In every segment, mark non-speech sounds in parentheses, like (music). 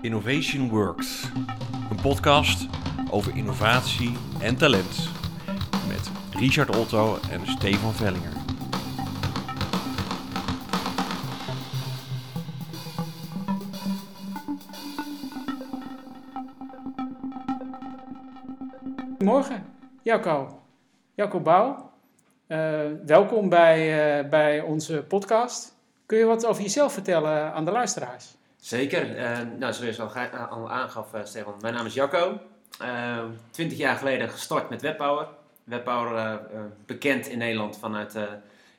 Innovation Works, een podcast over innovatie en talent. Met Richard Otto en Stefan Vellinger. Goedemorgen, Jacco. Jacco Bouw. Uh, welkom bij, uh, bij onze podcast. Kun je wat over jezelf vertellen aan de luisteraars? Zeker. Uh, nou, zoals je al, al aangaf, Stefan, mijn naam is Jacco. Twintig jaar geleden gestart met Webpower. Webpower bekend in Nederland vanuit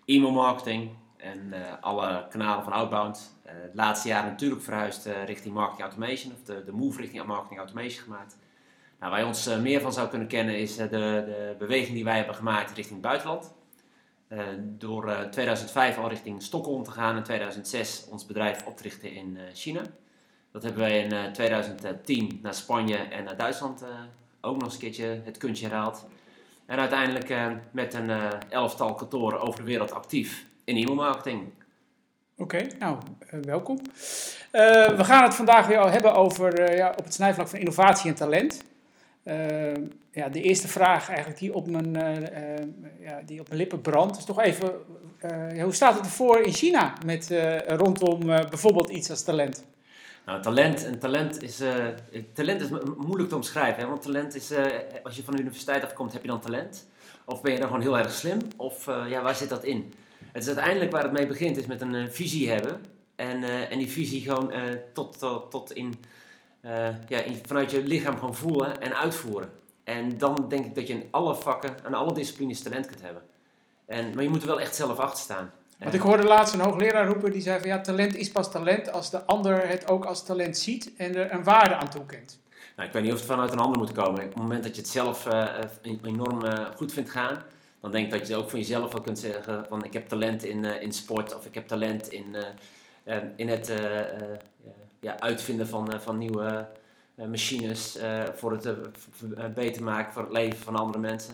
e-mail marketing en alle kanalen van Outbound. het laatste jaar natuurlijk verhuisd richting marketing automation, of de, de move richting marketing automation gemaakt. Nou, waar je ons meer van zou kunnen kennen is de, de beweging die wij hebben gemaakt richting het buitenland. Uh, door uh, eh, 2005 al richting Stockholm te gaan en 2006 ons bedrijf op te richten in uh, China. Dat hebben wij in 2010 naar Spanje en naar Duitsland ook nog eens een keertje het kunstje herhaald. En uiteindelijk met een elftal kantoren over de wereld actief in e-mailmarketing. Oké, nou, welkom. we gaan het vandaag weer hebben over ja, op het snijvlak van innovatie en talent. Uh, ja, de eerste vraag eigenlijk die op mijn, uh, ja, die op mijn lippen brandt, is toch even, hoe staat het ervoor in China met, rondom bijvoorbeeld iets als talent? Nou, talent, en talent is, talent is moeilijk te omschrijven, want talent is, als je van de universiteit afkomt, heb je dan talent? Of ben je dan gewoon heel erg slim? Of ja, waar zit dat in? Het is uiteindelijk waar het mee begint, is met een visie hebben. En, en die visie gewoon tot, tot, tot in uh, ja, vanuit je lichaam gewoon voelen en uitvoeren. En dan denk ik dat je in alle vakken en alle disciplines talent kunt hebben. En, maar je moet er wel echt zelf achter staan. Want ik hoorde laatst een hoogleraar roepen die zei van ja, talent is pas talent als de ander het ook als talent ziet en er een waarde aan toekent. Nou, ik weet niet of het vanuit een ander moet komen. Op het moment dat je het zelf uh, enorm uh, goed vindt gaan, dan denk ik dat je ook van jezelf wel kunt zeggen van ik heb talent in, in sport of ik heb talent in, in het ja, uitvinden van, eh, van nieuwe eh, machines eh, voor het beter maken voor het leven van andere mensen.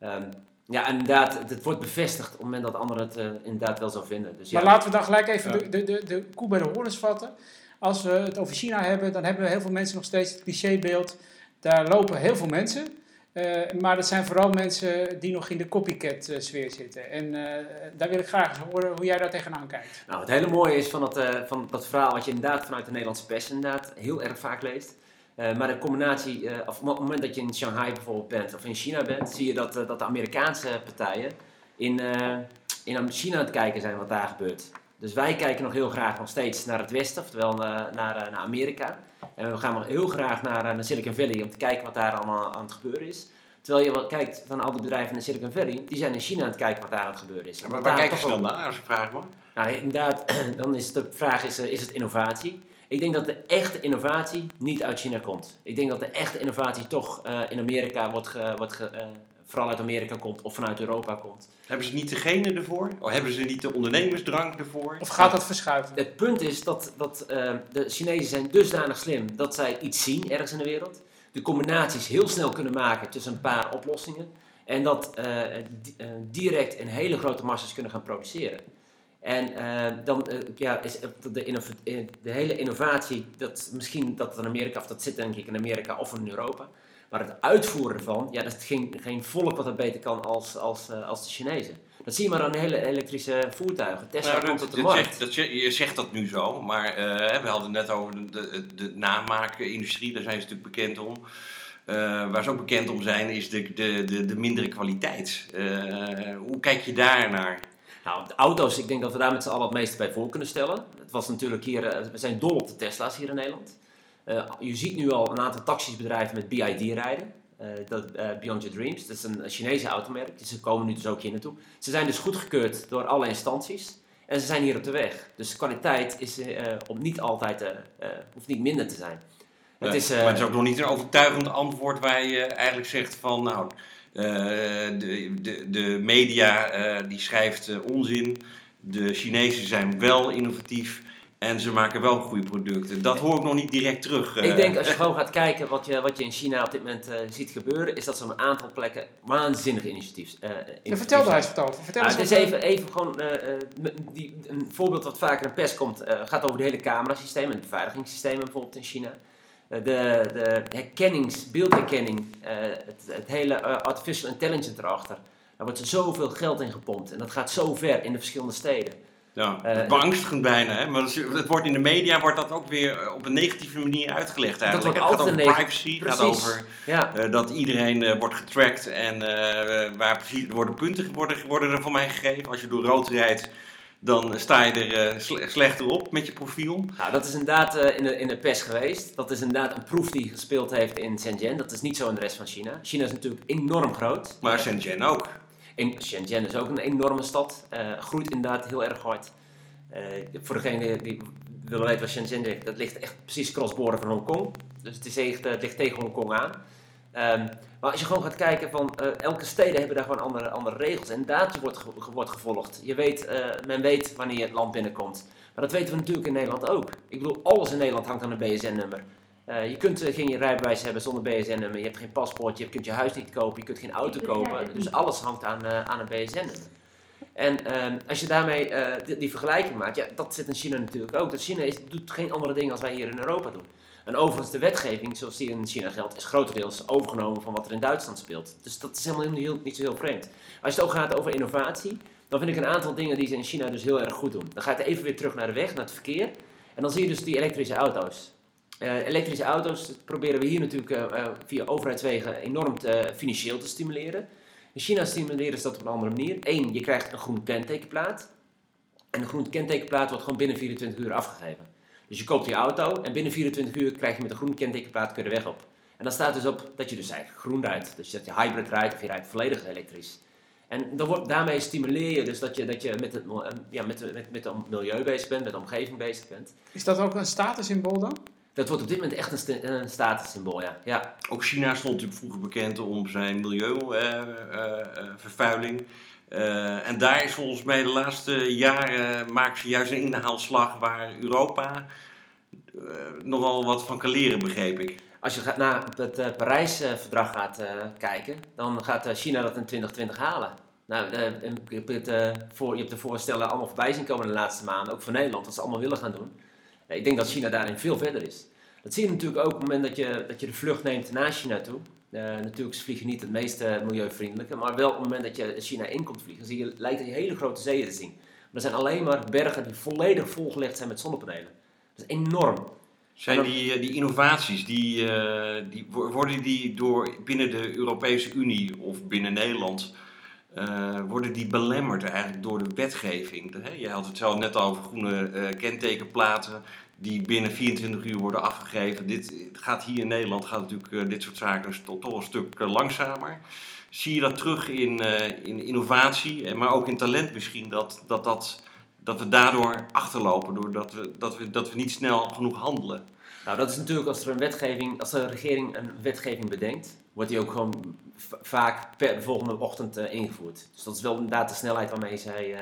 Um, ja, inderdaad, het wordt bevestigd op het moment dat anderen het inderdaad wel zo vinden. Dus, maar laten we dan gelijk even de, de, de, de koe bij de horens vatten. Als we het over China hebben, dan hebben heel veel mensen nog steeds het clichébeeld. Daar lopen heel veel mensen. Uh, maar dat zijn vooral mensen die nog in de copycat-sfeer zitten. En uh, daar wil ik graag horen hoe jij daar tegenaan kijkt. Nou, het hele mooie is van dat, van dat verhaal wat je inderdaad vanuit de Nederlandse pers inderdaad heel erg vaak leest. maar de combinatie, of op het moment dat je in Shanghai bijvoorbeeld bent of in China bent, zie je dat, dat de Amerikaanse partijen in, in China aan het kijken zijn wat daar gebeurt. Dus wij kijken nog heel graag nog steeds naar het westen, oftewel naar, naar Amerika. En we gaan heel graag naar, naar Silicon Valley om te kijken wat daar allemaal aan het gebeuren is. Terwijl je kijkt van al die bedrijven in Silicon Valley, die zijn in China aan het kijken wat daar aan het gebeuren is. maar waar kijken ze dan naar, als ik vraag maar? Nou, inderdaad, (clears throat) dan is de vraag, is, is het innovatie? Ik denk dat de echte innovatie niet uit China komt. Ik denk dat de echte innovatie toch uh, in Amerika wordt, ge, wordt ge, uh, vooral uit Amerika komt of vanuit Europa komt. Hebben ze niet de genen ervoor? Of hebben ze niet de ondernemersdrang ervoor? Of gaat dat verschuiven? Het punt is dat, dat uh, de Chinezen zijn dusdanig slim dat zij iets zien ergens in de wereld. De combinaties heel snel kunnen maken tussen een paar oplossingen. En dat uh, direct in hele grote massa's kunnen gaan produceren. En uh, dan ja, is de, de, hele innovatie, dat, misschien dat het in Amerika, of dat zit denk ik in Amerika of in Europa. Maar het uitvoeren ervan, ja, dat is geen, geen volk wat dat beter kan als, als, uh, als de Chinezen. Dat zie je maar aan hele elektrische voertuigen. Tesla nou, komt op de markt. dat, je zegt dat nu zo, maar uh, we hadden net over de, de, de namaakindustrie, daar zijn ze natuurlijk bekend om. Uh, waar ze ook bekend om zijn, is de, de, de, de mindere kwaliteit. hoe kijk je daar naar? Nou, de auto's, ik denk dat we daar met z'n allen het meeste bij voor kunnen stellen. Het was natuurlijk hier, we zijn dol op de Tesla's hier in Nederland. Uh, je ziet nu al een aantal taxisbedrijven met BID rijden. Uh, dat, uh, Beyond Your Dreams. Dat is een Chinese automerk. Dus ze komen nu dus ook hier naartoe. Ze zijn dus goedgekeurd door alle instanties. En ze zijn hier op de weg. Dus de kwaliteit is op niet altijd, hoeft niet minder te zijn. Het is, maar het is ook nog niet een overtuigend antwoord waar je eigenlijk zegt van nou, de, de, de media die schrijft onzin. De Chinezen zijn wel innovatief. En ze maken wel goede producten. Dat hoor ik nog niet direct terug. Ik denk als je gewoon gaat kijken wat je, wat je in China op dit moment uh, ziet gebeuren, is dat ze op een aantal plekken waanzinnige initiatief. Uh, ja, vertel daar eens over. Vertel ah, eens het is even, even gewoon uh, die, een voorbeeld wat vaker in pers komt, gaat over de hele camerasystemen en de beveiligingssystemen bijvoorbeeld in China. de, de herkennings, beeldherkenning, het, het, hele artificial intelligence erachter. Daar wordt zoveel geld in gepompt en dat gaat zo ver in de verschillende steden. Ja, uh, beangstigend bijna. Hè? Maar het wordt in de media wordt dat ook weer eh, op een negatieve manier uitgelegd eigenlijk. Dat wordt het gaat over privacy, het gaat over ja. uh, dat iedereen uh, wordt getracked en waar precies worden punten worden, worden er voor mij gegeven. Als je door rood rijdt, dan sta je er slechter op met je profiel. Nou, dat is inderdaad in, de, in de pers geweest. Dat is inderdaad een proef die gespeeld heeft in Shenzhen. Dat is niet zo in de rest van China. China is natuurlijk enorm groot. Maar Shenzhen ook. Shenzhen is ook een enorme stad. Uh, groeit inderdaad heel erg hard. Uh, voor degene die willen weten wat Shenzhen ligt, dat ligt echt precies crossborder van Hongkong. Dus het, is echt, het ligt tegen Hongkong aan. Um, maar als je gewoon gaat kijken van uh, elke steden hebben daar gewoon andere, andere regels. En data wordt, wordt gevolgd. Je weet, men weet wanneer het land binnenkomt. Maar dat weten we natuurlijk in Nederland ook. Ik bedoel, alles in Nederland hangt aan een BSN-nummer. Uh, je kunt uh, geen rijbewijs hebben zonder BSN-nummer, je hebt geen paspoort, je kunt je huis niet kopen, je kunt geen auto kopen. Dus alles hangt aan, uh, aan een BSN-nummer. En ehm, als je daarmee die, die, vergelijking maakt, ja, dat zit in China natuurlijk ook. Dat China is, doet geen andere dingen als wij hier in Europa doen. En overigens, de wetgeving zoals die in China geldt, is grotendeels overgenomen van wat er in Duitsland speelt. Dus dat is helemaal niet, niet zo heel vreemd. Als je het ook gaat over innovatie, dan vind ik een aantal dingen die ze in China dus heel erg goed doen. Dan ga je even weer terug naar de weg, naar het verkeer. En dan zie je dus die elektrische auto's. Uh, elektrische auto's proberen we hier natuurlijk uh, via overheidswegen enorm te, financieel te stimuleren. In China stimuleren ze dat op een andere manier. Eén, je krijgt een groen kentekenplaat. En een groen kentekenplaat wordt gewoon binnen 24 uur afgegeven. Dus je koopt je auto en binnen 24 uur krijg je met een groen kentekenplaat kun de weg op. En dan staat dus op dat je dus eigenlijk groen rijdt. Dus dat je hybrid rijdt of je rijdt volledig elektrisch. En dan wordt, daarmee stimuleer je dus dat je, dat je met, het, ja, met, met, met het milieu bezig bent, met de omgeving bezig bent. Is dat ook een statussymbool dan? Dat wordt op dit moment echt een, een statussymbool, ja. ja. Ook China stond natuurlijk vroeger bekend om zijn milieuvervuiling. Uh, uh, en daar is volgens mij de laatste jaren maken ze juist een inhaalslag waar Europa nogal wat van kan leren, begreep ik. Als je gaat naar het Parijs-verdrag gaat kijken, dan gaat China dat in 2020 halen. Nou, je, hebt, voor, je hebt de voorstellen allemaal voorbij zien komen de laatste maanden, ook voor Nederland, wat ze allemaal willen gaan doen. Ik denk dat China daarin veel verder is. Dat zie je natuurlijk ook op het moment dat je, dat je de vlucht neemt naar China toe. Uh, natuurlijk ze vliegen niet het meest milieuvriendelijke, maar wel op het moment dat je China in komt vliegen, zie je, lijkt je hele grote zeeën te zien. Maar er zijn alleen maar bergen die volledig volgelegd zijn met zonnepanelen. Dat is enorm. Zijn die, eh, die innovaties, die, uh, die, worden die door binnen de Europese Unie of binnen Nederland uh, worden die belemmerd eigenlijk door de wetgeving. Je had het zo net over groene uh, kentekenplaten die binnen 24 uur worden afgegeven. Dit gaat hier in Nederland gaat natuurlijk uh, dit soort zaken toch, toch een stuk langzamer. Zie je dat terug in, in innovatie, maar ook in talent misschien, dat, dat, dat, dat we daardoor achterlopen, doordat we, dat we, dat we niet snel genoeg handelen? Nou, dat is natuurlijk als er een wetgeving, als de regering een wetgeving bedenkt, wordt die ook gewoon vaak per de volgende ochtend uh, ingevoerd. Dus dat is wel inderdaad de snelheid waarmee zij, uh,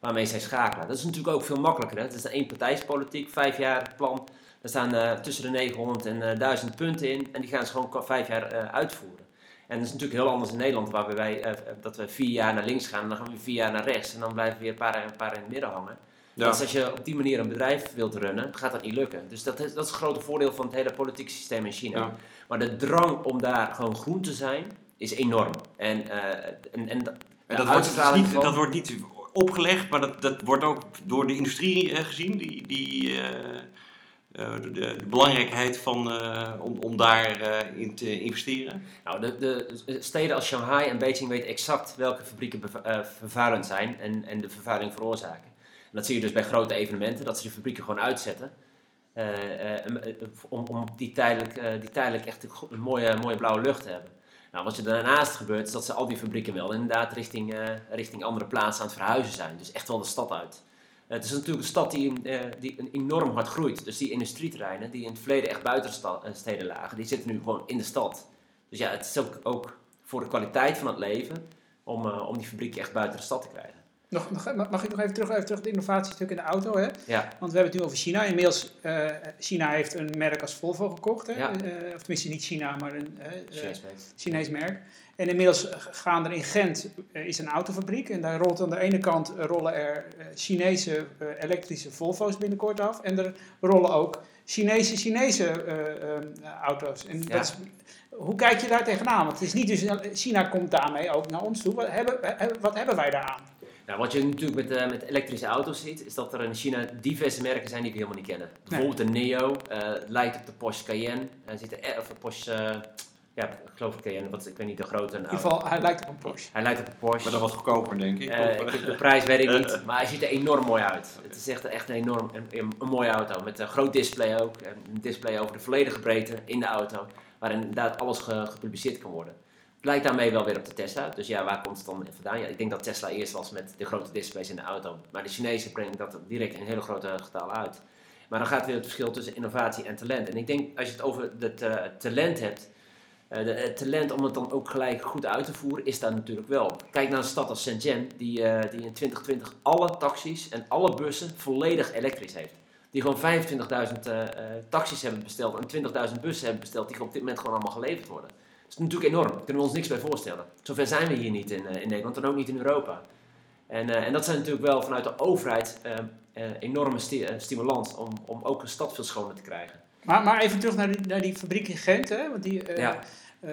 waarmee zij schakelen. Dat is natuurlijk ook veel makkelijker. Hè? Het is een eenpartijspolitiek, vijf jaar plan. Er staan uh, tussen de 900 en 1000 punten in en die gaan ze gewoon vijf jaar uitvoeren. En dat is natuurlijk heel anders in Nederland, waar wij, dat we vier jaar naar links gaan en dan gaan we vier jaar naar rechts en dan blijven we weer een paar, een paar in het midden hangen. Ja. Dus als je op die manier een bedrijf wilt runnen, gaat dat niet lukken. Dus dat is, dat is het grote voordeel van het hele politieke systeem in China. Ja. Maar de drang om daar gewoon groen te zijn, is enorm. En, uh, en, en, en dat, wordt dus niet, van... dat wordt niet opgelegd, maar dat, dat wordt ook door de industrie uh, gezien, die, die, uh, de, de, belangrijkheid van, om, om daarin in te investeren. Nou, de, de, steden als Shanghai en Beijing weten exact welke fabrieken vervuilend zijn en, en de vervuiling veroorzaken. En dat zie je dus bij grote evenementen, dat ze de fabrieken gewoon uitzetten. Om, die, tijdelijk, die tijdelijk echt een mooie, mooie blauwe lucht te hebben. Nou, wat er daarnaast gebeurt, is dat ze al die fabrieken wel inderdaad richting, richting andere plaatsen aan het verhuizen zijn. Dus echt wel de stad uit. Het is natuurlijk een stad die, die enorm hard groeit. Dus die industrieterreinen, die in het verleden echt buiten steden lagen, die zitten nu gewoon in de stad. Dus ja, het is ook, ook voor de kwaliteit van het leven om, om die fabrieken echt buiten de stad te krijgen. Nog, nog, mag ik nog even terug, even terug het innovatiestuk in de auto? Hè? Ja, Want we hebben het nu over China. Inmiddels, eh China heeft een merk als Volvo gekocht. Hè? Ja. Eh, of tenminste niet China, maar een eh, eh, Chinees merk. Chinees merk. En inmiddels gaan er in Gent eh, is een autofabriek. En daar rolt aan de ene kant eh, rollen er eh, Chinese elektrische Volvo's binnenkort af. En er rollen ook Chinese Chinese auto's. En Ja. dat is, hoe kijk je daar tegenaan? Want het is niet dus, China komt daarmee ook naar ons toe. Wat hebben, wat hebben wij daaraan? Nou, wat je natuurlijk met, met elektrische auto's ziet, is dat er in China diverse merken zijn die we helemaal niet kennen. Bijvoorbeeld de Neo, eh, lijkt op de Porsche Cayenne. Ziet er, of de Porsche, ja, ik geloof ik Cayenne, wat, ik weet niet de grote. In ieder geval, hij lijkt op een Porsche. Hij lijkt op een Porsche. Maar dan wat goedkoper, denk ik. Eh, ik- de prijs weet ik (laughs) niet, maar hij ziet er enorm mooi uit. Het is echt, echt een enorm een, een, een mooie auto. Met een groot display ook. En Een display over de volledige breedte in de auto. Waarin inderdaad alles ge- gepubliceerd kan worden. Het lijkt daarmee wel weer op de Tesla. Dus ja, waar komt het dan vandaan? Ja, ik denk dat Tesla eerst was met de grote displays in de auto. Maar de Chinezen brengen dat direct in hele grote getallen uit. Maar dan gaat weer het verschil tussen innovatie en talent. En ik denk, als je het over het eh, talent hebt... eh, de, het talent om het dan ook gelijk goed uit te voeren is daar natuurlijk wel. Kijk naar een stad als Shenzhen, die, eh, die in 2020 alle taxis en alle bussen volledig elektrisch heeft. Die gewoon 25.000 eh, taxis hebben besteld en 20.000 bussen hebben besteld, die op dit moment gewoon allemaal geleverd worden. Dat is natuurlijk enorm, daar kunnen we ons niks bij voorstellen. Zover zijn we hier niet in, in Nederland en ook niet in Europa. En, en dat zijn natuurlijk wel vanuit de overheid eh, enorme sti- stimulans om, om ook een stad veel schoner te krijgen. Maar, maar even terug naar die, naar die fabriek in Gent. Hè? Want die, eh, Ja. eh,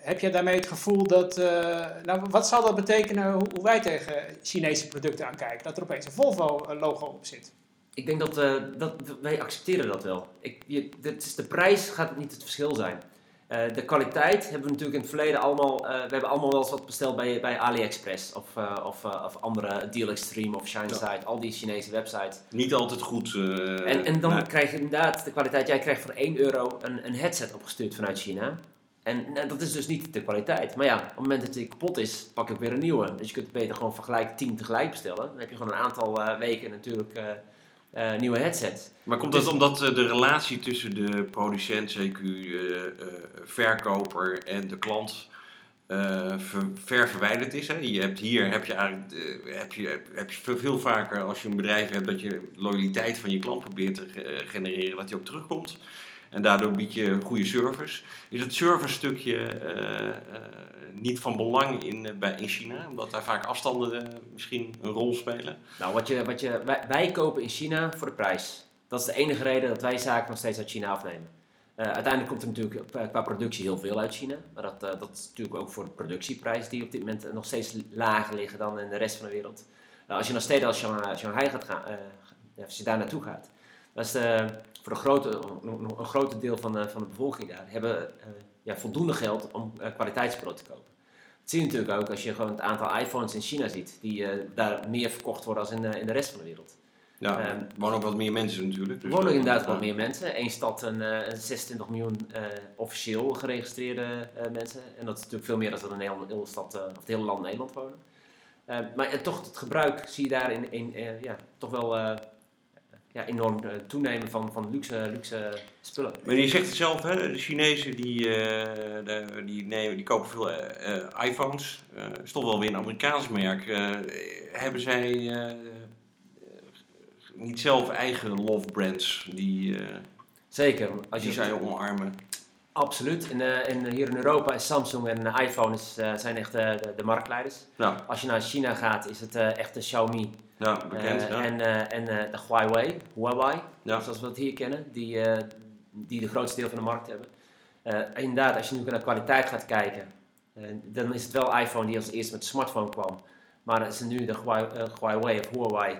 heb jij daarmee het gevoel dat... eh, nou, wat zal dat betekenen hoe, hoe wij tegen Chinese producten aankijken? Dat er opeens een Volvo-logo op zit. Ik denk dat, dat wij accepteren dat wel. Ik, je, dit is, de prijs gaat niet het verschil zijn. Eh, de kwaliteit hebben we natuurlijk in het verleden allemaal. eh, we hebben allemaal wel eens wat besteld bij, bij AliExpress of, eh, of, of andere Deal Extreme of ShineSite, al die Chinese websites. Niet altijd goed. en, en dan nee. krijg je inderdaad de kwaliteit. Jij krijgt voor 1 euro een, een headset opgestuurd vanuit China. En dat is dus niet de kwaliteit. Maar ja, op het moment dat die kapot is, pak ik weer een nieuwe. Dus je kunt beter gewoon vergelijk 10 tegelijk bestellen. Dan heb je gewoon een aantal weken natuurlijk eh, nieuwe headsets. Maar komt dat omdat eh, de relatie tussen de producent, CQ, eh, eh, verkoper en de klant ver, ver verwijderd is? Hè? Je hebt hier heb je eigenlijk heb je, heb je veel, vaker als je een bedrijf hebt dat je loyaliteit van je klant probeert te ge- genereren, dat die ook terugkomt. En daardoor bied je goede service. Is het service stukje eh, eh, niet van belang in, eh, bij, in China? Omdat daar vaak afstanden misschien een rol spelen? Nou, wat je, wat je, wij, kopen in China voor de prijs. Dat is de enige reden dat wij zaken nog steeds uit China afnemen. Uiteindelijk komt er natuurlijk qua- productie heel veel uit China. Maar dat, dat is natuurlijk ook voor de productieprijs die op dit moment nog steeds lager liggen dan in de rest van de wereld. Nou, als je naar steden als Shanghai, gaat gaan, als je daar naartoe gaat, dat is de, voor een grote, een, deel van de, van de bevolking daar, hebben eh, ja, voldoende geld om eh, kwaliteitsspullen te kopen. Dat zie je natuurlijk ook als je gewoon het aantal iPhones in China ziet, die eh, daar meer verkocht worden als in, de- in de rest van de wereld. Ja, Ehm, er wonen ook wat meer mensen natuurlijk. Er dus wonen dat- inderdaad wel meer mensen. Eén stad een, eh, een 26 miljoen eh, officieel geregistreerde eh, mensen. En dat is natuurlijk veel meer dan dat in een hele, hele stad, eh, of het hele land Nederland wonen. Eh, maar eh, toch, het gebruik zie je daar in, in, eh, ja, toch wel eh, ja, enorm eh, toenemen van, van luxe, luxe spullen. Maar je zegt het zelf, hè, de Chinezen die, eh, de- die, nemen, die kopen veel eh, iPhones. Eh is toch wel weer een Amerikaans merk. Hebben zij niet zelf eigen love brands die, Zeker. Als die je, zij omarmen? absoluut. En, en hier in Europa is Samsung en iPhone is, zijn echt de, de marktleiders. Als je naar China gaat is het echt de Xiaomi nou bekend. Eh, ja. En, eh, en eh, de Huawei, Huawei Ja. zoals we het hier kennen, die, die de grootste deel van de markt hebben. Inderdaad, als je nu naar kwaliteit gaat kijken, dan is het wel iPhone die als eerste met de smartphone kwam. Maar het is nu de Huawei, Huawei of Huawei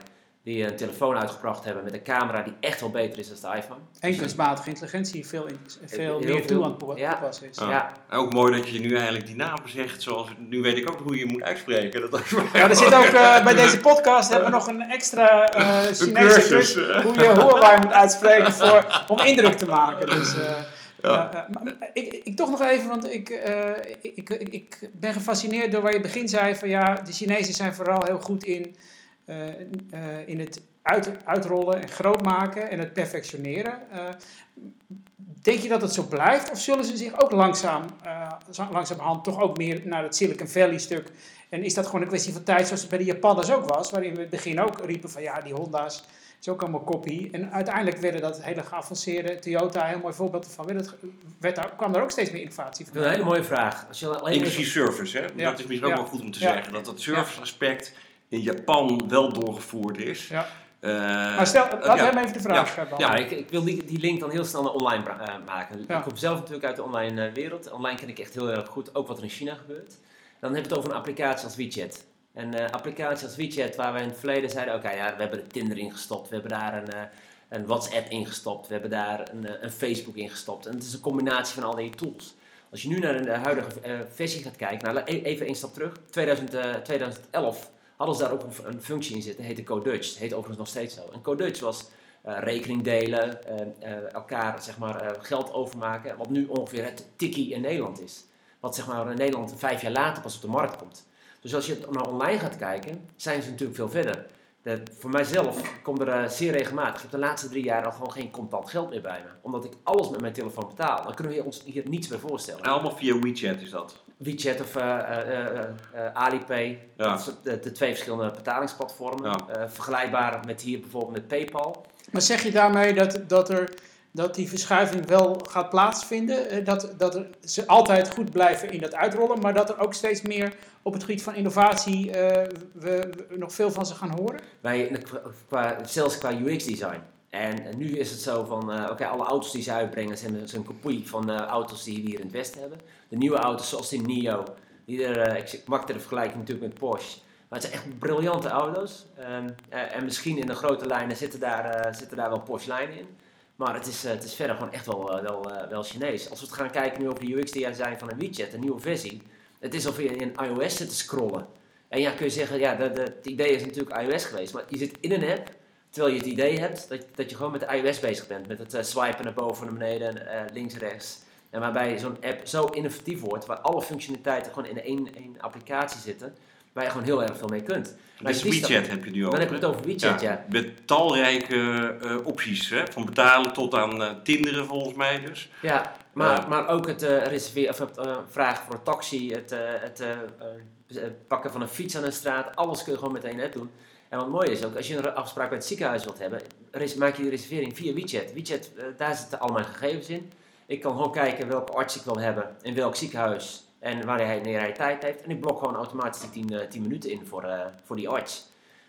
die een telefoon uitgebracht hebben met een camera die echt wel beter is dan de iPhone. En kunstmatige intelligentie veel, in, veel Heel meer veel. toe aan het Ja. toepassen is. Ja. Ja, Ook mooi dat je nu eigenlijk die namen zegt zoals... Nu weet ik ook hoe je moet uitspreken. Dat Ja, er zit ook eh, bij deze podcast hebben we nog een extra eh Chinese cursus, cursus eh. hoe je Huawei moet uitspreken voor, om indruk te maken. Dus, eh, Ja. eh, eh, maar ik, ik toch nog even, want ik, eh, ik, ik, ik ben gefascineerd door waar je begin zei van ja, de Chinezen zijn vooral heel goed in, eh, eh, in het uit, uitrollen en groot maken en het perfectioneren. Eh, denk je dat het zo blijft of zullen ze zich ook langzaam, eh, langzamerhand toch ook meer naar het Silicon Valley stuk En is dat gewoon een kwestie van tijd, zoals het bij de Japanners ook was, waarin we in het begin ook riepen van ja, die Honda's is ook allemaal kopie. En uiteindelijk werden dat hele geavanceerde Toyota, een heel mooi voorbeeld ervan, werd het, werd daar, kwam er ook steeds meer innovatie van. een hele mooie vraag. Als je alleen Inclusief service, hè? Ja. Dat is misschien ook Ja. wel goed om te Ja. zeggen. Dat dat service aspect in Japan wel doorgevoerd is. Ja. Eh, Maar stel, laten we ja. hem even de vraag Ja. Ja, ik, ik wil die, die link dan heel snel naar online eh, maken. Ja. Ik kom zelf natuurlijk uit de online eh, wereld. Online ken ik echt heel erg goed, ook wat er in China gebeurt. Dan hebben we het over een applicatie als WeChat. Een eh, applicatie als WeChat waar we in het verleden zeiden, oké, ja, we hebben er Tinder ingestopt, we hebben daar een, eh, een WhatsApp ingestopt, we hebben daar een, een Facebook ingestopt. En het is een combinatie van al die tools. Als je nu naar de huidige eh, versie gaat kijken, nou, e- even één stap terug. 2000, eh, 2011 hadden ze daar ook een, functie in zitten, heette CoDutch. Het heet overigens nog steeds zo. En CoDutch was eh, rekening delen, eh, eh, elkaar zeg maar, geld overmaken, wat nu ongeveer het tikkie in Nederland is. Wat zeg maar in Nederland vijf jaar later pas op de markt komt. Dus als je naar online gaat kijken, zijn ze natuurlijk veel verder. De, voor mijzelf komt er zeer regelmatig, ik heb de laatste drie jaar al gewoon geen contant geld meer bij me. Omdat ik alles met mijn telefoon betaal. Dan kunnen we ons hier niets meer voorstellen. En allemaal via WeChat is dat. WeChat of eh, eh, eh, Alipay. Ja. Dat zijn de, de twee verschillende betalingsplatformen. Ja. Eh, vergelijkbaar met hier bijvoorbeeld met PayPal. Maar zeg je daarmee dat, dat, er, dat die verschuiving wel gaat plaatsvinden? Eh, Dat, dat er, ze altijd goed blijven in dat uitrollen, maar dat er ook steeds meer op het gebied van innovatie eh, we, we nog veel van ze gaan horen? Wij, qua, zelfs qua UX-design. En nu is het zo van, eh, oké, alle auto's die ze uitbrengen zijn, zijn een kopie van eh, auto's die we hier in het Westen hebben. De nieuwe auto's zoals die NIO, die eh, ik maakte de vergelijking natuurlijk met Porsche. Maar het zijn echt briljante auto's. Ehm, eh, en misschien in de grote lijnen zitten daar, eh, zitten daar wel Porsche lijnen in. Maar het is, het is verder gewoon echt wel, wel, wel Chinees. Als we het gaan kijken nu over de UX-design van een WeChat, een nieuwe versie. Het is alsof je in iOS zit te scrollen. En ja, kun je zeggen, ja, de, de, het idee is natuurlijk iOS geweest. Maar je zit in een app, terwijl je het idee hebt dat, dat je gewoon met de iOS bezig bent. Met het swipen naar boven, naar beneden, eh, links, rechts. En waarbij zo'n app zo innovatief wordt, waar alle functionaliteiten gewoon in één, één applicatie zitten. Waar je gewoon heel erg veel mee kunt. Maar Dus WeChat heb je nu ook. Dan heb je het over WeChat, ja. Met talrijke eh, opties, hè? van betalen tot aan eh, tinderen volgens mij dus. Ja, maar, Ja. maar ook het eh reserveren, of het vragen voor een taxi, het, het pakken van een fiets aan een straat, alles kun je gewoon met één app doen. En wat mooi is ook, als je een afspraak bij het ziekenhuis wilt hebben, maak je die reservering via WeChat. WeChat, daar zitten al mijn gegevens in. Ik kan gewoon kijken welke arts ik wil hebben, in welk ziekenhuis en wanneer hij, wanneer hij tijd heeft. En ik blok gewoon automatisch die 10, eh, 10 minuten in voor, eh, voor die arts.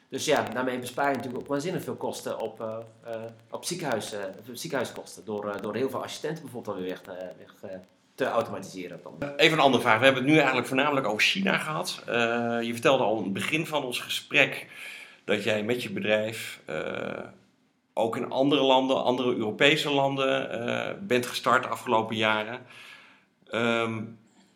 Dus ja, daarmee bespaar je natuurlijk ook waanzinnig veel kosten op, eh, op, ziekenhuis, ziekenhuiskosten. Door, door heel veel assistenten bijvoorbeeld alweer weg, te- automatiseren. Dan. Even een andere vraag. We hebben het nu eigenlijk voornamelijk over China gehad. Eh, je vertelde al in het begin van ons gesprek dat jij met je bedrijf ook in andere landen, andere Europese landen, eh, bent gestart de afgelopen jaren. Ehm,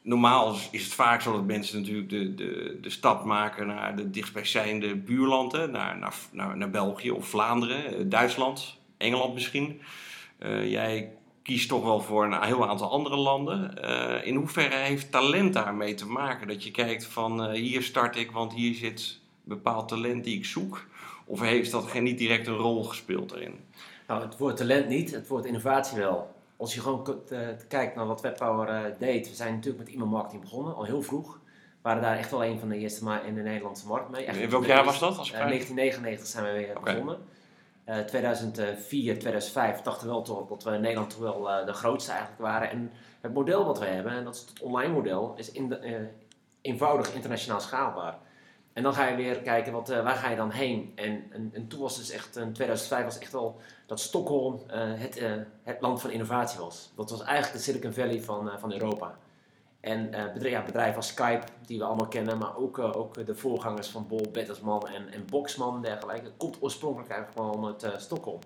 normaal is- het vaak zo dat mensen natuurlijk de, de, de stap maken naar de dichtstbijzijnde buurlanden, naar, naar, naar, België of Vlaanderen, eh, Duitsland, Engeland misschien. Eh, jij kiest toch wel voor een heel aantal andere landen. In hoeverre heeft talent daarmee te maken? Dat je kijkt van hier start ik, want hier zit bepaald talent die ik zoek. Of heeft dat geen niet direct een rol gespeeld daarin? Nou, het woord talent niet, het woord innovatie wel. Als je gewoon eh, kijkt naar wat Webpower eh, deed, we zijn natuurlijk met e-mailmarketing begonnen, al heel vroeg. We waren daar echt wel een van de eerste in de Nederlandse markt mee. Echt In welk jaar was dat? Als ik Eh, vraag? 1999 zijn we weer begonnen. Eh 2004, 2005 dachten we wel toch dat we in Nederland toch wel de grootste eigenlijk waren. En het model wat we hebben, en dat is het online model, is in de, eenvoudig internationaal schaalbaar. En dan ga je weer kijken, wat, eh, waar ga je dan heen? En, en, en toen was dus echt, in 2005 was echt wel dat Stockholm eh, het, eh, het land van innovatie was. Dat was eigenlijk de Silicon Valley van, van Europa. En bedrijven als Skype, die we allemaal kennen, maar ook, ook de voorgangers van Bol, Bertelsmann en, en Boxman en dergelijke, komt oorspronkelijk eigenlijk gewoon uit Stockholm.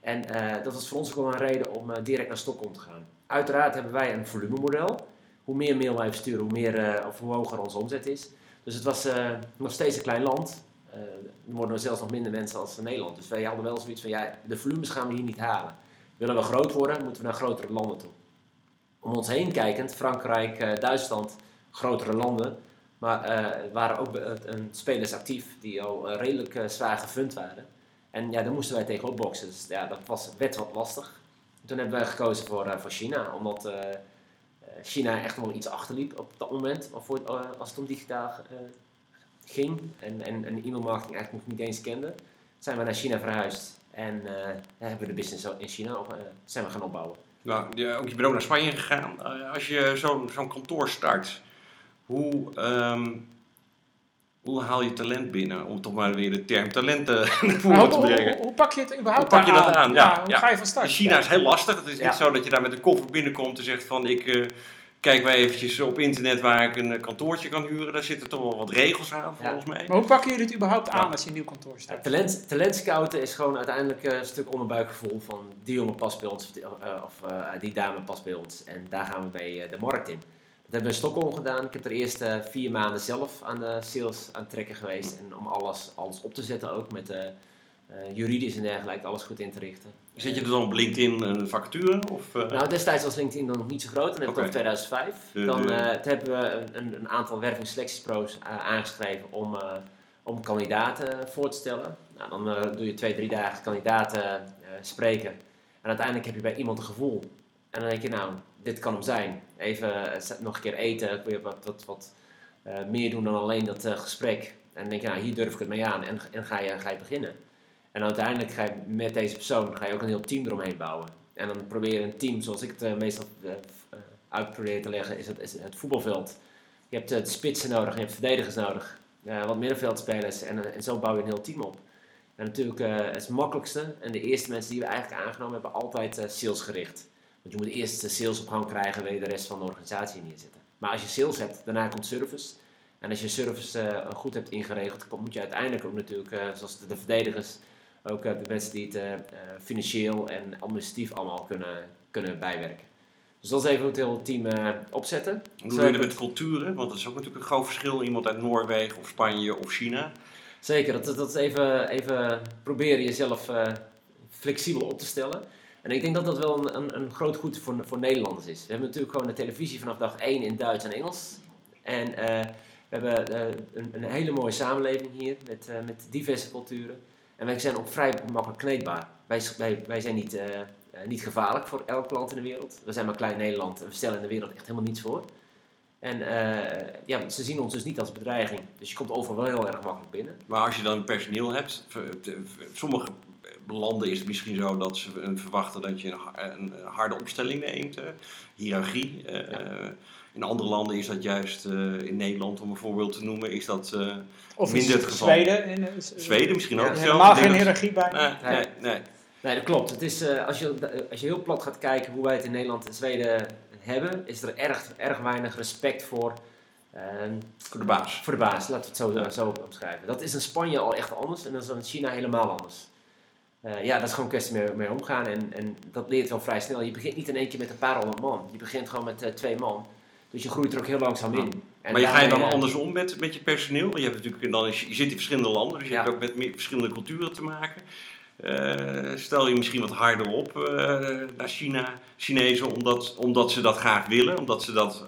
En dat was voor ons ook wel een reden om direct naar Stockholm te gaan. Uiteraard hebben wij een volumemodel. Hoe meer mail wij versturen, hoe, meer, of hoe hoger onze omzet is. Dus het was eh, nog steeds een klein land. Eh, er worden zelfs nog minder mensen als Nederland. Dus wij hadden wel zoiets van, ja, de volumes gaan we hier niet halen. Willen we groot worden, moeten we naar grotere landen toe. Om ons heen kijkend, Frankrijk, eh, Duitsland, grotere landen. Maar er waren ook een spelers actief die al redelijk zwaar gefund waren. En ja, daar moesten wij tegen opboksen. Dus ja, dat was, werd wat lastig. Toen hebben wij gekozen voor, voor China, omdat China echt wel iets achterliep op dat moment, voor, eh, als het om digitaal eh, ging. En, en, en e-mailmarketing eigenlijk nog niet eens kende. Zijn we naar China verhuisd. En eh, hebben we de business in China op, eh, zijn we gaan opbouwen. Nou, je, ook- je bent ook naar Spanje gegaan. Eh, als je zo'n zo'n kantoor start, hoe, ehm, hoe haal je talent binnen? Om toch maar weer de term talent eh, (laughs) naar voren te hoe, brengen. Hoe- hoe pak je het überhaupt Hoe pak je dat aan? Ja, hoe ja. ga je van start? China is heel lastig. Het is Ja. niet zo dat je daar met een koffer binnenkomt en zegt van ik eh, kijk maar eventjes op internet waar ik een eh, kantoortje kan huren. Daar zitten toch wel wat regels aan volgens mij. Maar hoe pakken jullie het überhaupt aan Ja. als je een nieuw kantoor Ja, start? talent, talent scouten is gewoon uiteindelijk eh, een stuk onderbuikgevoel van die jongen past bij ons of, die, eh, of die dame past bij ons. En daar gaan we mee eh, de markt in. Dat hebben we in Stockholm gedaan. Ik heb er eerst eh, vier maanden zelf aan de sales aan het trekken geweest. En om alles, alles op te zetten ook met eh, eh, juridisch en dergelijke, alles goed in te richten. Zet je er dan op LinkedIn een vacature? Of, eh, Nou, destijds was LinkedIn nog niet zo groot. Dan heb ik het over 2005. De- Dan de- eh, hebben we een, een, aantal wervingsselectiespro's uh, aangeschreven om, eh, om kandidaten voor te stellen. Nou, dan eh, doe je twee, drie dagen kandidaten eh, spreken. En uiteindelijk heb je bij iemand een gevoel. En dan denk je, nou, dit kan hem zijn. Even eh, nog een keer eten, weer wat, wat, wat eh, meer doen dan alleen dat eh, gesprek. En dan denk je, nou, hier durf ik het mee aan. En, en ga, je, ga je beginnen. En uiteindelijk ga je met deze persoon ga je ook een heel team eromheen bouwen. En dan probeer je een team, zoals ik het eh, meestal eh, eh, uit probeer te leggen, is het, is het voetbalveld. Je hebt de spitsen nodig, je hebt verdedigers nodig, wat middenveldspelers en, en zo bouw je een heel team op. En natuurlijk eh, het makkelijkste en de eerste mensen die we eigenlijk aangenomen hebben, altijd eh, salesgericht. Want je moet eerst de sales op gang krijgen, wil je de rest van de organisatie neerzetten. Maar als je sales hebt, daarna komt service. En als je service goed hebt ingeregeld, moet je uiteindelijk ook natuurlijk, zoals de verdedigers, ook eh, de mensen die het eh, eh, financieel en administratief allemaal kunnen, kunnen bijwerken. Dus dat is even hoe het hele team opzetten. Hoe Zo doe je dat met culturen? Want dat is ook natuurlijk een groot verschil. Iemand uit Noorwegen of Spanje of China. Zeker, dat, dat is even, even proberen jezelf flexibel op te stellen. En ik denk dat dat wel een, een, een groot goed voor, voor Nederlanders is. We hebben natuurlijk gewoon de televisie vanaf dag 1 in Duits en Engels. En we hebben een, een hele mooie samenleving hier met, met diverse culturen. En wij zijn ook vrij makkelijk kneedbaar. Wij, wij, wij zijn niet, eh, eh, niet gevaarlijk voor elk land in de wereld. We zijn maar klein Nederland en we stellen in de wereld echt helemaal niets voor. En eh, ja, ze zien ons dus niet als bedreiging. Dus je komt overal wel heel erg makkelijk binnen. Maar als je dan personeel hebt, sommige landen is het misschien zo dat ze verwachten dat je een ha- een harde opstelling neemt, hiërarchie. In andere landen is dat juist, eh, in Nederland om een voorbeeld te noemen, is dat eh, Of minder is het geval. Zweden? In, Zweden misschien Ja, ook. er zelfs. Helemaal geen hiërarchie bij. Nee, nee, nee. Nee, dat klopt. Het is, eh, als, je, als je heel plat gaat kijken hoe wij het in Nederland en Zweden hebben, is er erg, erg weinig respect voor, ehm, Voor de baas. voor de baas. Laten we het zo, zo omschrijven. Dat is in Spanje al echt anders en dat is in China helemaal anders. Eh, ja, dat is gewoon een kwestie mee, mee omgaan en, en dat leert wel vrij snel. Je begint niet in één keer met een paar honderd man. Je begint gewoon met twee man. Dus je groeit er ook heel langzaam in. En maar je ga je dan eh, andersom met, met je personeel? Want je, hebt natuurlijk dan, je zit in verschillende landen, dus je Ja. hebt ook met meer verschillende culturen te maken. Eh, stel je misschien wat harder op eh, naar China, Chinezen, omdat, omdat ze dat graag willen, omdat ze dat,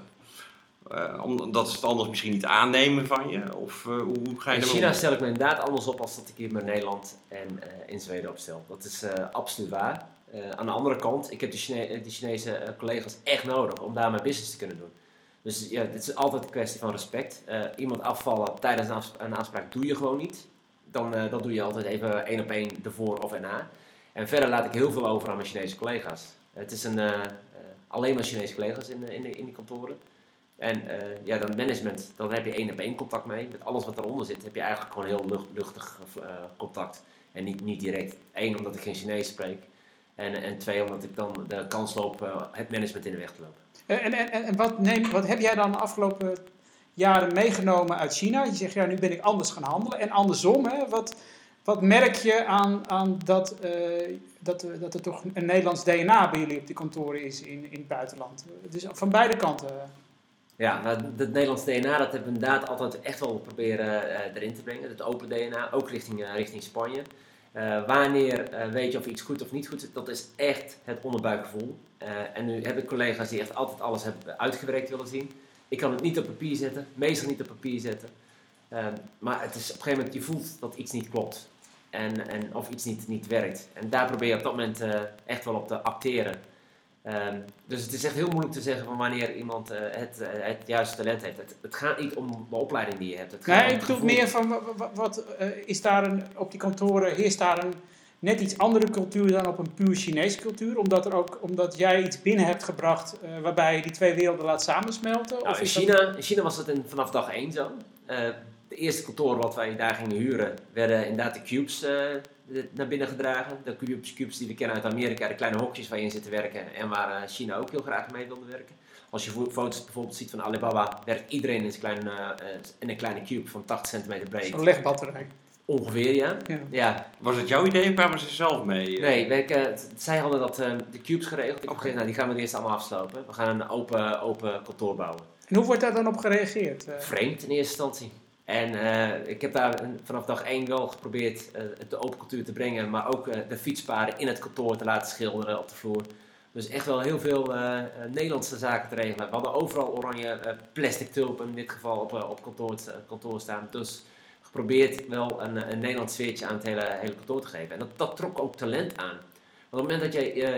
omdat ze het anders misschien niet aannemen van je? Of hoe ga je In China stel ik me inderdaad anders op als dat ik hier met Nederland en in Zweden opstel. Dat is absoluut waar. Aan de andere kant, ik heb de, Chine de Chinese collega's echt nodig om daar mijn business te kunnen doen. Dus ja, dit is altijd een kwestie van respect. Eh, iemand afvallen tijdens een, afspraak doe je gewoon niet. Dan, eh, dan doe je altijd even één op één ervoor of erna. En verder laat ik heel veel over aan mijn Chinese collega's. Het is een, eh, alleen maar Chinese collega's in, in, de, in die kantoren. En ja, dan management, dan heb je één op één contact mee. Met alles wat eronder zit, heb je eigenlijk gewoon heel lucht, luchtig contact. En niet, niet direct. Eén, omdat ik geen Chinees spreek. En, en twee, omdat ik dan de kans loop het management in de weg te lopen. En, en, en, en wat, neem, wat heb jij dan de afgelopen jaren meegenomen uit China? Je zegt, ja, nu ben ik anders gaan handelen. En andersom, hè, wat, wat merk je aan, aan dat, eh, dat, eh, dat er toch een Nederlands DNA bij jullie op die kantoren is in, in het buitenland? Dus van beide kanten. Ja, nou, het Nederlands DNA, dat hebben we inderdaad altijd echt wel proberen eh, erin te brengen. Het open DNA, ook richting, eh, richting Spanje. Eh, wanneer eh, weet je of iets goed of niet goed is, dat is echt het onderbuikgevoel. Eh, en nu heb ik collega's die echt altijd alles hebben uitgewerkt willen zien. Ik kan het niet op papier zetten, meestal niet op papier zetten. Eh, maar het is op een gegeven moment, je voelt dat iets niet klopt. En, en, of iets niet, niet werkt. En daar probeer je op dat moment echt wel op te acteren. Ehm, dus het is echt heel moeilijk te zeggen van wanneer iemand eh, het, eh, het juiste talent heeft. Het, het gaat niet om de opleiding die je hebt. Het Nee, ik bedoel meer van, wa- wa- wat, eh, is daar een, op die kantoren, heerst daar een net iets andere cultuur dan op een puur Chinese cultuur? Omdat, er ook, omdat jij iets binnen hebt gebracht waarbij je die twee werelden laat samensmelten? Nou, in, is dat- China, in China was het in- vanaf dag één zo. De eerste kantoor wat wij daar gingen huren, werden inderdaad de cubes eh, naar binnen gedragen. De cubes, cubes die we kennen uit Amerika, de kleine hokjes waar je in zit te werken en waar eh, China ook heel graag mee wilde werken. Als je fo- foto's bijvoorbeeld ziet van Alibaba, werkt iedereen in, zijn kleine, eh, in een kleine cube van 80 centimeter breed. Zo'n legbatterij. Ongeveer, ja. Ja. Ja, Was het jouw idee of kwamen ze zelf mee? nee, wij, eh, t- zij hadden dat, eh, de cubes geregeld. Ik heb Oké. gezegd, nou, die gaan we eerst allemaal afslopen. We gaan een open, open kantoor bouwen. En hoe wordt daar dan op gereageerd? Vreemd in eerste instantie. En eh, ik heb daar vanaf dag één wel geprobeerd eh, de open cultuur te brengen, maar ook eh, de fietspaden in het kantoor te laten schilderen op de vloer. Dus echt wel heel veel Nederlandse zaken te regelen. We hadden overal oranje plastic tulpen in dit geval op, op kantoor, staan. Dus geprobeerd wel een, een Nederlands sfeertje aan het hele, hele kantoor te geven. En dat, dat trok ook talent aan. Want op het moment dat jij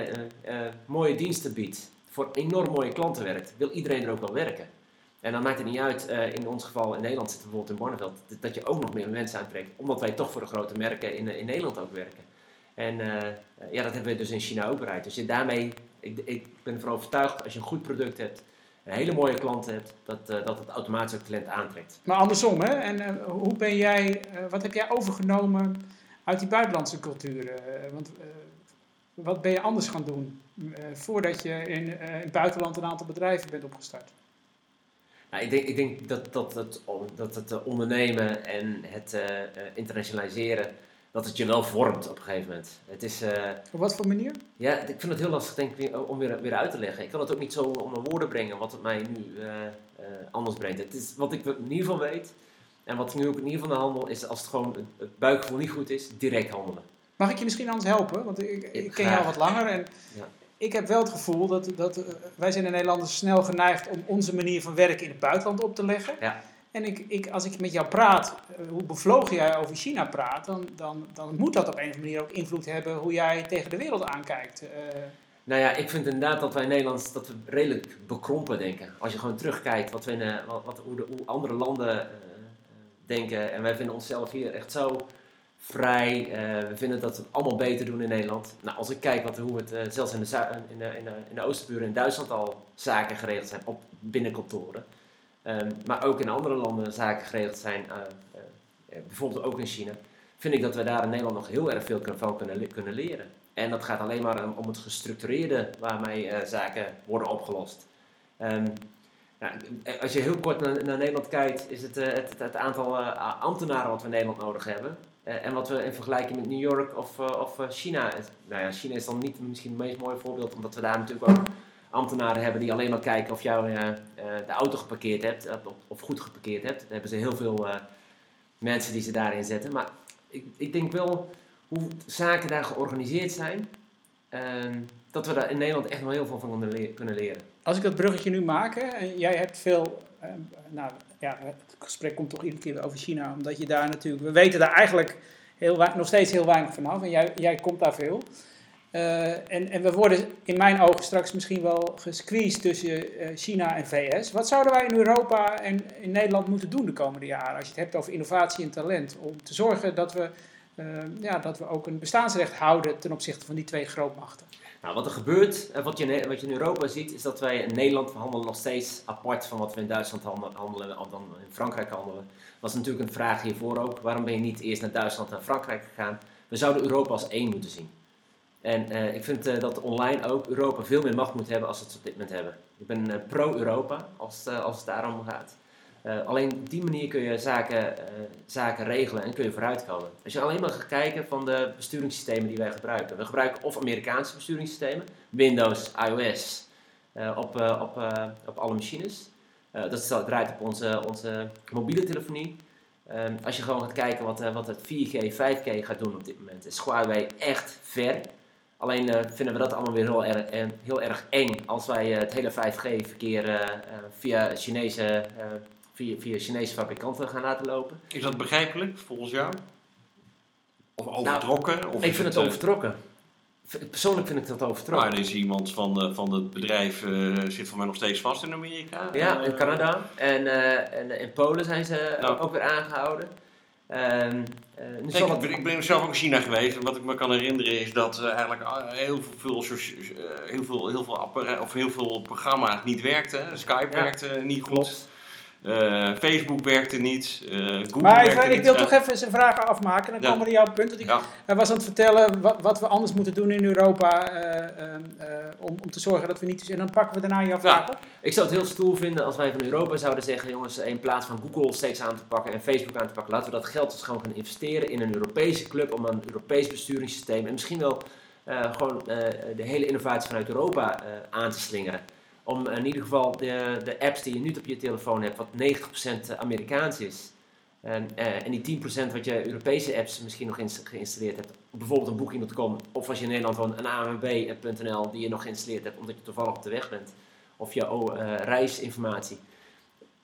mooie diensten biedt, voor enorm mooie klanten werkt, wil iedereen er ook wel werken. En dan maakt het niet uit, eh, in ons geval in Nederland zitten bijvoorbeeld in Barneveld, dat- je ook nog meer mensen aantrekt. Omdat wij toch voor de grote merken in, in Nederland ook werken. En eh, ja, dat hebben we dus in China ook bereikt. Dus daarmee, ik, ik ben ervan overtuigd, als je een goed product hebt, een hele mooie klant hebt, dat, eh, dat het automatisch ook talent aantrekt. Maar andersom, hè? En eh, hoe ben jij, eh, wat heb jij overgenomen uit die buitenlandse cultuur? Eh, want eh, wat ben je anders gaan doen eh, voordat je in, eh, in het buitenland een aantal bedrijven bent opgestart? Nou, ik, denk, ik denk dat, dat, het, dat het eh, ondernemen en het eh, eh, internationaliseren, dat het je wel vormt op een gegeven moment. Het is... Op wat voor manier? Ja, ik vind het heel lastig denk ik, om weer, weer uit te leggen. Ik kan het ook niet zo onder woorden brengen wat het mij nu anders brengt. Het is wat ik in ieder geval weet en wat ik nu ook in ieder geval handel, is als het gewoon het, buikgevoel niet goed is, direct handelen. Mag ik je misschien anders helpen? Want ik, ik ken jou wat langer en Ja. Ik heb wel het gevoel dat, dat eh, wij zijn in Nederland snel geneigd om onze manier van werken in het buitenland op te leggen. Ja. En ik, ik, als ik met jou praat, eh, hoe bevlogen jij over China praat, dan, dan, dan moet dat op een of andere manier ook invloed hebben hoe jij tegen de wereld aankijkt. Eh, Nou ja, ik vind inderdaad dat wij in Nederland dat we redelijk bekrompen denken. Als je gewoon terugkijkt wat we in, wat, wat, hoe, de, hoe andere landen denken. En wij vinden onszelf hier echt zo vrij. eh, we vinden dat we het allemaal beter doen in Nederland. Nou, als ik kijk wat, hoe het eh, zelfs in de, in, de, in, de, in de Oosterburen in Duitsland al zaken geregeld zijn op binnenkantoren. Ehm, maar ook in andere landen zaken geregeld zijn, eh, bijvoorbeeld ook in China. Vind ik dat we daar in Nederland nog heel erg veel van kunnen, kunnen leren. En dat gaat alleen maar om, het gestructureerde waarmee zaken worden opgelost. Ehm, nou, als je heel kort naar, Nederland kijkt, is het, het, het, aantal ambtenaren wat we in Nederland nodig hebben. Eh, en wat we in vergelijking met New York of, eh, of eh, China. Nou ja, China is dan niet misschien het meest mooie voorbeeld, omdat we daar natuurlijk ook ambtenaren hebben die alleen maar kijken of jou de auto geparkeerd hebt, of, goed geparkeerd hebt. Daar hebben ze heel veel mensen die ze daarin zetten. Maar ik, ik denk wel hoe zaken daar georganiseerd zijn, ehm, dat we daar in Nederland echt wel heel veel van kunnen le- kunnen leren. Als ik dat bruggetje nu maak, en jij hebt veel, nou ja, het gesprek komt toch iedere keer over China, omdat je daar natuurlijk, we weten daar eigenlijk heel, nog steeds heel weinig vanaf en jij, jij komt daar veel. Eh, en, en we worden in mijn ogen straks misschien wel gesqueezed tussen eh, China en VS. Wat zouden wij in Europa en in Nederland moeten doen de komende jaren, als je het hebt over innovatie en talent, om te zorgen dat we, eh, ja, dat we ook een bestaansrecht houden ten opzichte van die twee grootmachten? Nou, wat er gebeurt, eh, wat je, wat je in Europa ziet, is dat wij in Nederland handelen nog steeds apart van wat we in Duitsland handelen, of dan in Frankrijk handelen. Is natuurlijk een vraag hiervoor ook. Waarom ben je niet eerst naar Duitsland en Frankrijk gegaan? We zouden Europa als één moeten zien. En eh, ik vind eh, dat online ook Europa veel meer macht moet hebben als het op dit moment hebben. Ik ben pro-Europa als, als het daarom gaat. Eh, alleen op die manier kun je zaken, eh, zaken regelen en kun je vooruitkomen. Als je alleen maar gaat kijken van de besturingssystemen die wij gebruiken. We gebruiken of Amerikaanse besturingssystemen, Windows, iOS, eh, op, op, op alle machines. Dat draait op onze, onze mobiele telefonie. Ehm, als je gewoon gaat kijken wat, wat het 4G, 5G gaat doen op dit moment, is Huawei echt ver. Alleen vinden we dat allemaal weer heel erg, heel erg eng als wij het hele 5G-verkeer eh, eh, via, Chinese, via, via Chinese fabrikanten gaan laten lopen. Is dat begrijpelijk volgens jou? Of overtrokken? of Ik vind het eh, overtrokken. Persoonlijk vind ik dat overtrokken. Maar er is iemand van, van het bedrijf, eh, zit voor mij nog steeds vast in Amerika. Ja, in Eh, Canada. En, en in Polen zijn ze Ja. ook weer aangehouden. Ehm, eh, Kijk, het- ik, ben, zelf ook in China geweest. En wat ik me kan herinneren is dat eigenlijk heel veel, heel, veel, heel, veel of heel veel programma's niet werkten. Skype Ja. werkte niet goed. Klopt. Eh, Facebook werkte niet. eh, Google Maar even, ik niet. wil toch even zijn vragen afmaken. Dan Ja. komen we naar jouw punt. Ja. hij was aan het vertellen wat, wat we anders moeten doen in Europa eh, om, om te zorgen dat we niet... En dan pakken we daarna jouw vraag op. Ik zou het heel stoel vinden als wij van Europa zouden zeggen: jongens, in plaats van Google steeds aan te pakken en Facebook aan te pakken, laten we dat geld dus gewoon gaan investeren in een Europese club om een Europees besturingssysteem en misschien wel eh, gewoon eh, de hele innovatie vanuit Europa eh, aan te slingeren. Om in ieder geval de, de apps die je nu op je telefoon hebt, wat 90% Amerikaans is. En, eh, en die 10% wat je Europese apps misschien nog geïnstalleerd hebt, bijvoorbeeld een Booking.com, of als je in Nederland woont, een ANWB.nl die je nog geïnstalleerd hebt omdat je toevallig op de weg bent of je oh, eh, reisinformatie.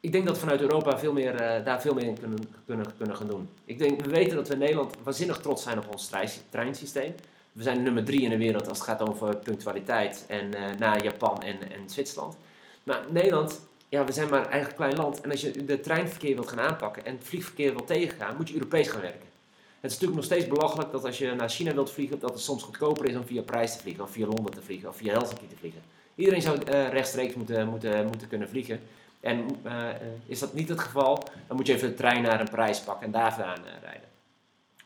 Ik denk dat we vanuit Europa veel meer, eh, daar veel meer in kunnen, kunnen, kunnen gaan doen. Ik denk, we weten dat we in Nederland waanzinnig trots zijn op ons trein- treinsysteem. We zijn nummer drie in de wereld als het gaat over punctualiteit en eh na Japan en, en Zwitserland. Maar Nederland, ja, we zijn maar een klein land. En als je de treinverkeer wilt gaan aanpakken en het vliegverkeer wilt tegengaan, moet je Europees gaan werken. Het is natuurlijk nog steeds belachelijk dat als je naar China wilt vliegen, dat het soms goedkoper is om via Parijs te vliegen, of via Londen te vliegen, of via Helsinki te vliegen. Iedereen zou eh, rechtstreeks moeten, moeten, moeten kunnen vliegen. En eh, is dat niet het geval, dan moet je even de trein naar een Parijs pakken en daar vandaan rijden.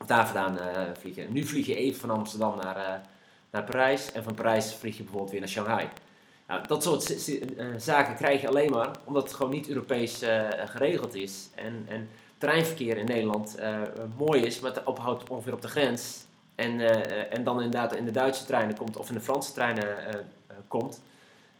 Daar vandaan eh, vliegen. Nu vlieg je even van Amsterdam naar, eh, naar Parijs en van Parijs vlieg je bijvoorbeeld weer naar Shanghai. Nou, dat soort eh, zaken krijg je alleen maar omdat het gewoon niet Europees geregeld is. En, en treinverkeer in Nederland mooi is, maar het ophoudt ongeveer op de grens. En, en dan inderdaad in de Duitse treinen komt of in de Franse treinen komt.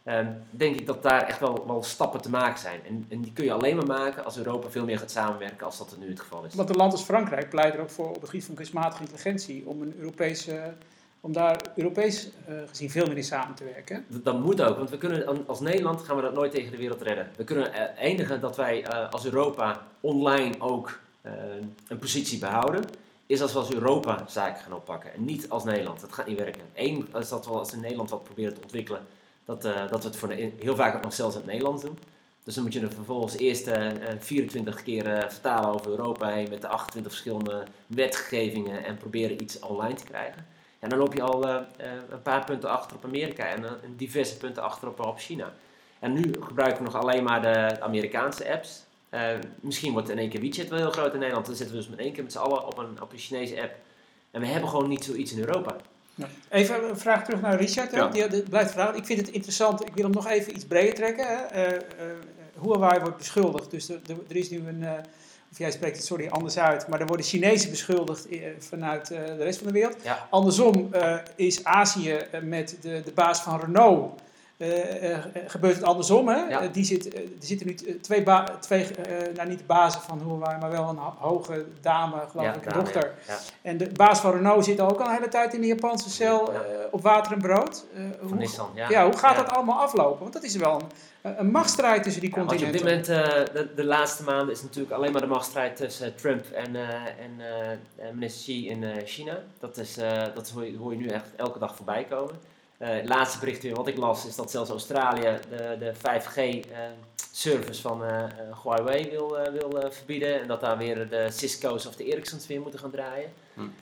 Ehm, denk ik dat daar echt wel, wel stappen te maken zijn. En, en die kun je alleen maar maken als Europa veel meer gaat samenwerken als dat nu het geval is. Want een land als Frankrijk pleit er ook voor op het gebied van kunstmatige intelligentie om, een Europese, om daar Europees eh, gezien veel meer in samen te werken. Dat, dat moet ook, want we kunnen, als Nederland gaan we dat nooit tegen de wereld redden. We kunnen eh, enige dat wij eh, als Europa online ook eh, een positie behouden, is als we als Europa zaken gaan oppakken en niet als Nederland. Dat gaat niet werken. Eén is dat we als in Nederland wat proberen te ontwikkelen, dat, eh, dat we het voor de, heel vaak ook nog zelfs in het Nederlands doen. Dus dan moet je er vervolgens eerst eh, eh, 24 keer eh, vertalen over Europa heen met de 28 verschillende wetgevingen en proberen iets online te krijgen. En dan loop je al eh, eh, een paar punten achter op Amerika en, eh, diverse punten achter op, China. En nu gebruiken we nog alleen maar de Amerikaanse apps. Eh, misschien wordt in één keer WeChat wel heel groot in Nederland. Dan zitten we dus met één keer met z'n allen op een, op een Chinese app. En we hebben gewoon niet zoiets in Europa. Even een vraag terug naar Richard. Ja. Die, die blijft vragen. Ik vind het interessant. Ik wil hem nog even iets breder trekken. Hè. Eh, eh, Huawei wordt beschuldigd. Dus er, er- is nu een. eh, of jij spreekt het sorry anders uit. Maar er worden Chinezen beschuldigd vanuit de rest van de wereld. Ja. Andersom is Azië met de, de baas van Renault. Eh, eh, gebeurt het andersom. Hè? Ja. Eh, die zit, eh, er zitten nu twee, twee eh, nou niet de bazen van Huawei, maar wel een ho- hoge dame, geloof ik, een dame, dochter. Ja. En de baas van Renault zit ook al een hele tijd in de Japanse cel eh, op water en brood. Eh, Van hoe, Nissan. Ja, ja, hoe gaat dat allemaal aflopen? Want dat is wel een, een machtsstrijd tussen die je op continenten. dit moment, eh, de, de laatste maanden, is natuurlijk alleen maar de machtsstrijd tussen Trump en, eh, en eh, eh, minister Xi in eh, China. Dat, is, eh, dat hoor, je, hoor je nu echt elke dag voorbij komen. Eh, het laatste bericht weer wat ik las is dat zelfs Australië de, de 5G-service van eh, eh, Huawei wil, eh, wil eh, verbieden. En dat daar weer de Cisco's of de Ericssons weer moeten gaan draaien.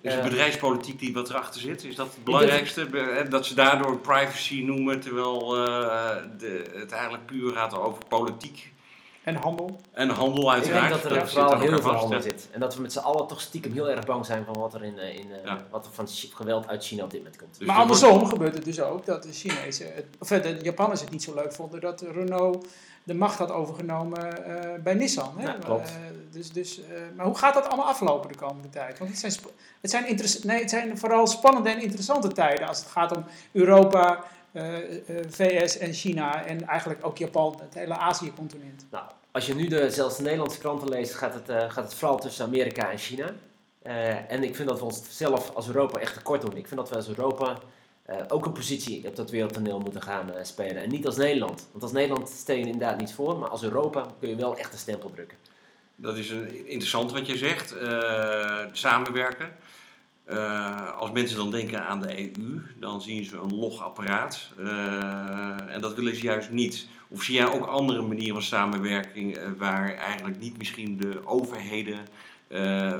Is het Eh, bedrijfspolitiek die wat erachter zit? Is dat het belangrijkste? Dat ze daardoor privacy noemen, terwijl eh, de, het eigenlijk puur gaat over politiek En handel. en handel Ik uiteraard. denk dat er vooral heel veel vast, handel zit. En dat we met z'n allen toch stiekem heel erg bang zijn van wat er, in, eh, in, eh, Ja. wat er van geweld uit China op dit moment komt. Dus maar er andersom gebeurt het dus ook dat de Chinezen, het- of eh, de Japanners het niet zo leuk vonden dat Renault de macht had overgenomen eh, bij Nissan. Hè? Ja, klopt. Eh, dus, dus, eh, maar hoe gaat dat allemaal aflopen de komende tijd? Want het zijn, het zijn, interess- nee, het zijn vooral spannende en interessante tijden als het gaat om Europa, VS en China en eigenlijk ook Japan, het hele Azië-continent. Nou, als je nu de, zelfs de Nederlandse kranten leest, gaat het, eh, gaat het vooral tussen Amerika en China. Eh, en ik vind dat we ons zelf als Europa echt tekort doen. Ik vind dat we als Europa eh, ook een positie op dat wereldtoneel moeten gaan eh, spelen. En niet als Nederland. Want als Nederland stel je inderdaad niet voor, maar als Europa kun je wel echt een stempel drukken. Dat is een, interessant wat je zegt. eh, samenwerken. Eh, als mensen dan denken aan de EU, dan zien ze een logapparaat. Uh, en dat willen ze juist niet. Of zie jij ook andere manieren van samenwerking uh, waar eigenlijk niet misschien de overheden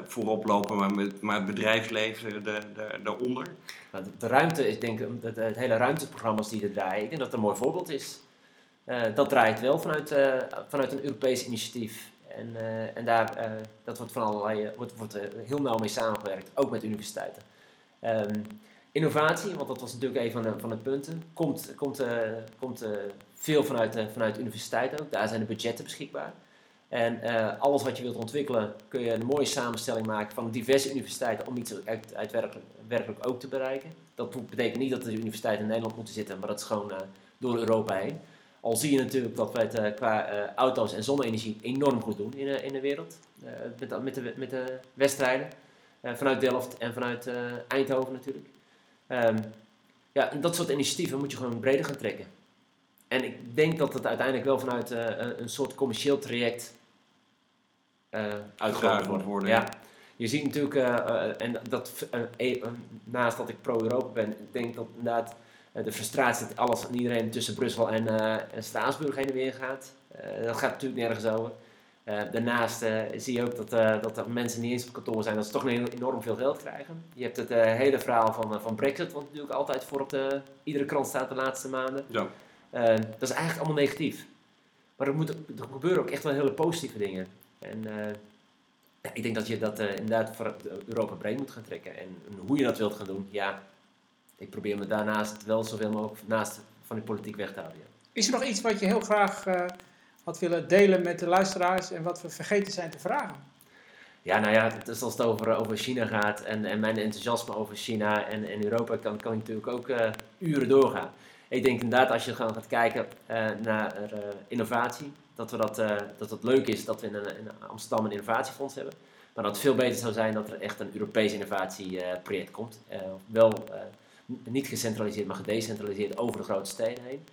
voorop lopen, maar, met, maar het bedrijfsleven de, de, daaronder? Nou, de, ruimte, ik denk dat het hele ruimteprogramma's die er draaien, ik denk dat een mooi voorbeeld is. dat draait wel vanuit, vanuit een Europees initiatief. En, uh, en daar, uh, dat wordt van allerlei, wordt, wordt heel nauw mee samengewerkt, ook met universiteiten. Um, innovatie, want dat was natuurlijk een van de, van de punten, komt, komt, komt veel vanuit, vanuit universiteiten ook. Daar zijn de budgetten beschikbaar. En alles wat je wilt ontwikkelen, kun je een mooie samenstelling maken van diverse universiteiten om iets uit, uitwerkelijk ook te bereiken. Dat betekent niet dat de universiteiten in Nederland moeten zitten, maar dat is gewoon door Europa heen. Al zie je natuurlijk dat wij het uh, qua uh, auto's en zonne-energie enorm goed doen in, uh, in de wereld. met, met, de, met de wedstrijden. vanuit Delft en vanuit Eindhoven natuurlijk. Um, ja, dat soort initiatieven moet je gewoon breder gaan trekken. En ik denk dat het uiteindelijk wel vanuit een soort commercieel traject uitgevoerd wordt. Worden. Ja. Je ziet natuurlijk, en dat, naast dat ik pro-Europa ben, ik denk dat inderdaad eh, de frustratie dat alles en iedereen tussen Brussel en, uh, en Straatsburg heen en weer gaat. Uh, dat gaat natuurlijk nergens over. daarnaast zie je ook dat, dat er mensen niet eens op kantoor zijn, dat ze toch enorm veel geld krijgen. Je hebt het hele verhaal van, van Brexit, wat natuurlijk altijd voor op de, iedere krant staat de laatste maanden. Ja. dat is eigenlijk allemaal negatief. Maar er, moet, er gebeuren ook echt wel hele positieve dingen. En ik denk dat je dat inderdaad voor Europa breed moet gaan trekken. En hoe je dat wilt gaan doen, ja, ik probeer me daarnaast wel zoveel mogelijk naast van die politiek weg te houden. Is er nog iets wat je heel graag uh, had willen delen met de luisteraars en wat we vergeten zijn te vragen? Ja, nou ja, als het over, over China gaat en, en mijn enthousiasme over China en, en Europa, kan, kan ik natuurlijk ook uh, uren doorgaan. Ik denk inderdaad, als je gewoon gaat kijken uh, naar innovatie, dat, we dat, dat het leuk is dat we in, in, Amsterdam een innovatiefonds hebben. Maar dat het veel beter zou zijn dat er echt een Europees innovatieproject komt. wel niet gecentraliseerd, maar gedecentraliseerd over de grote steden heen.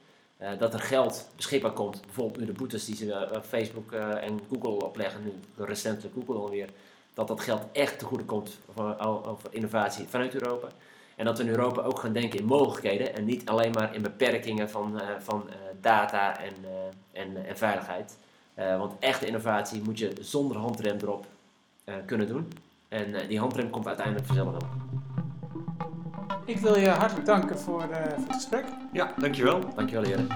Uh, dat er geld beschikbaar komt, bijvoorbeeld nu de boetes die ze uh, Facebook uh, en Google opleggen, nu recentelijk Google alweer, dat dat geld echt te goede komt voor, innovatie vanuit Europa. En dat we in Europa ook gaan denken in mogelijkheden en niet alleen maar in beperkingen van, van data en, en, en, veiligheid. want echte innovatie moet je zonder handrem erop kunnen doen. En die handrem komt uiteindelijk vanzelf wel. Ik wil je hartelijk danken voor, uh, voor het gesprek. Ja, dankjewel. Dankjewel, heren.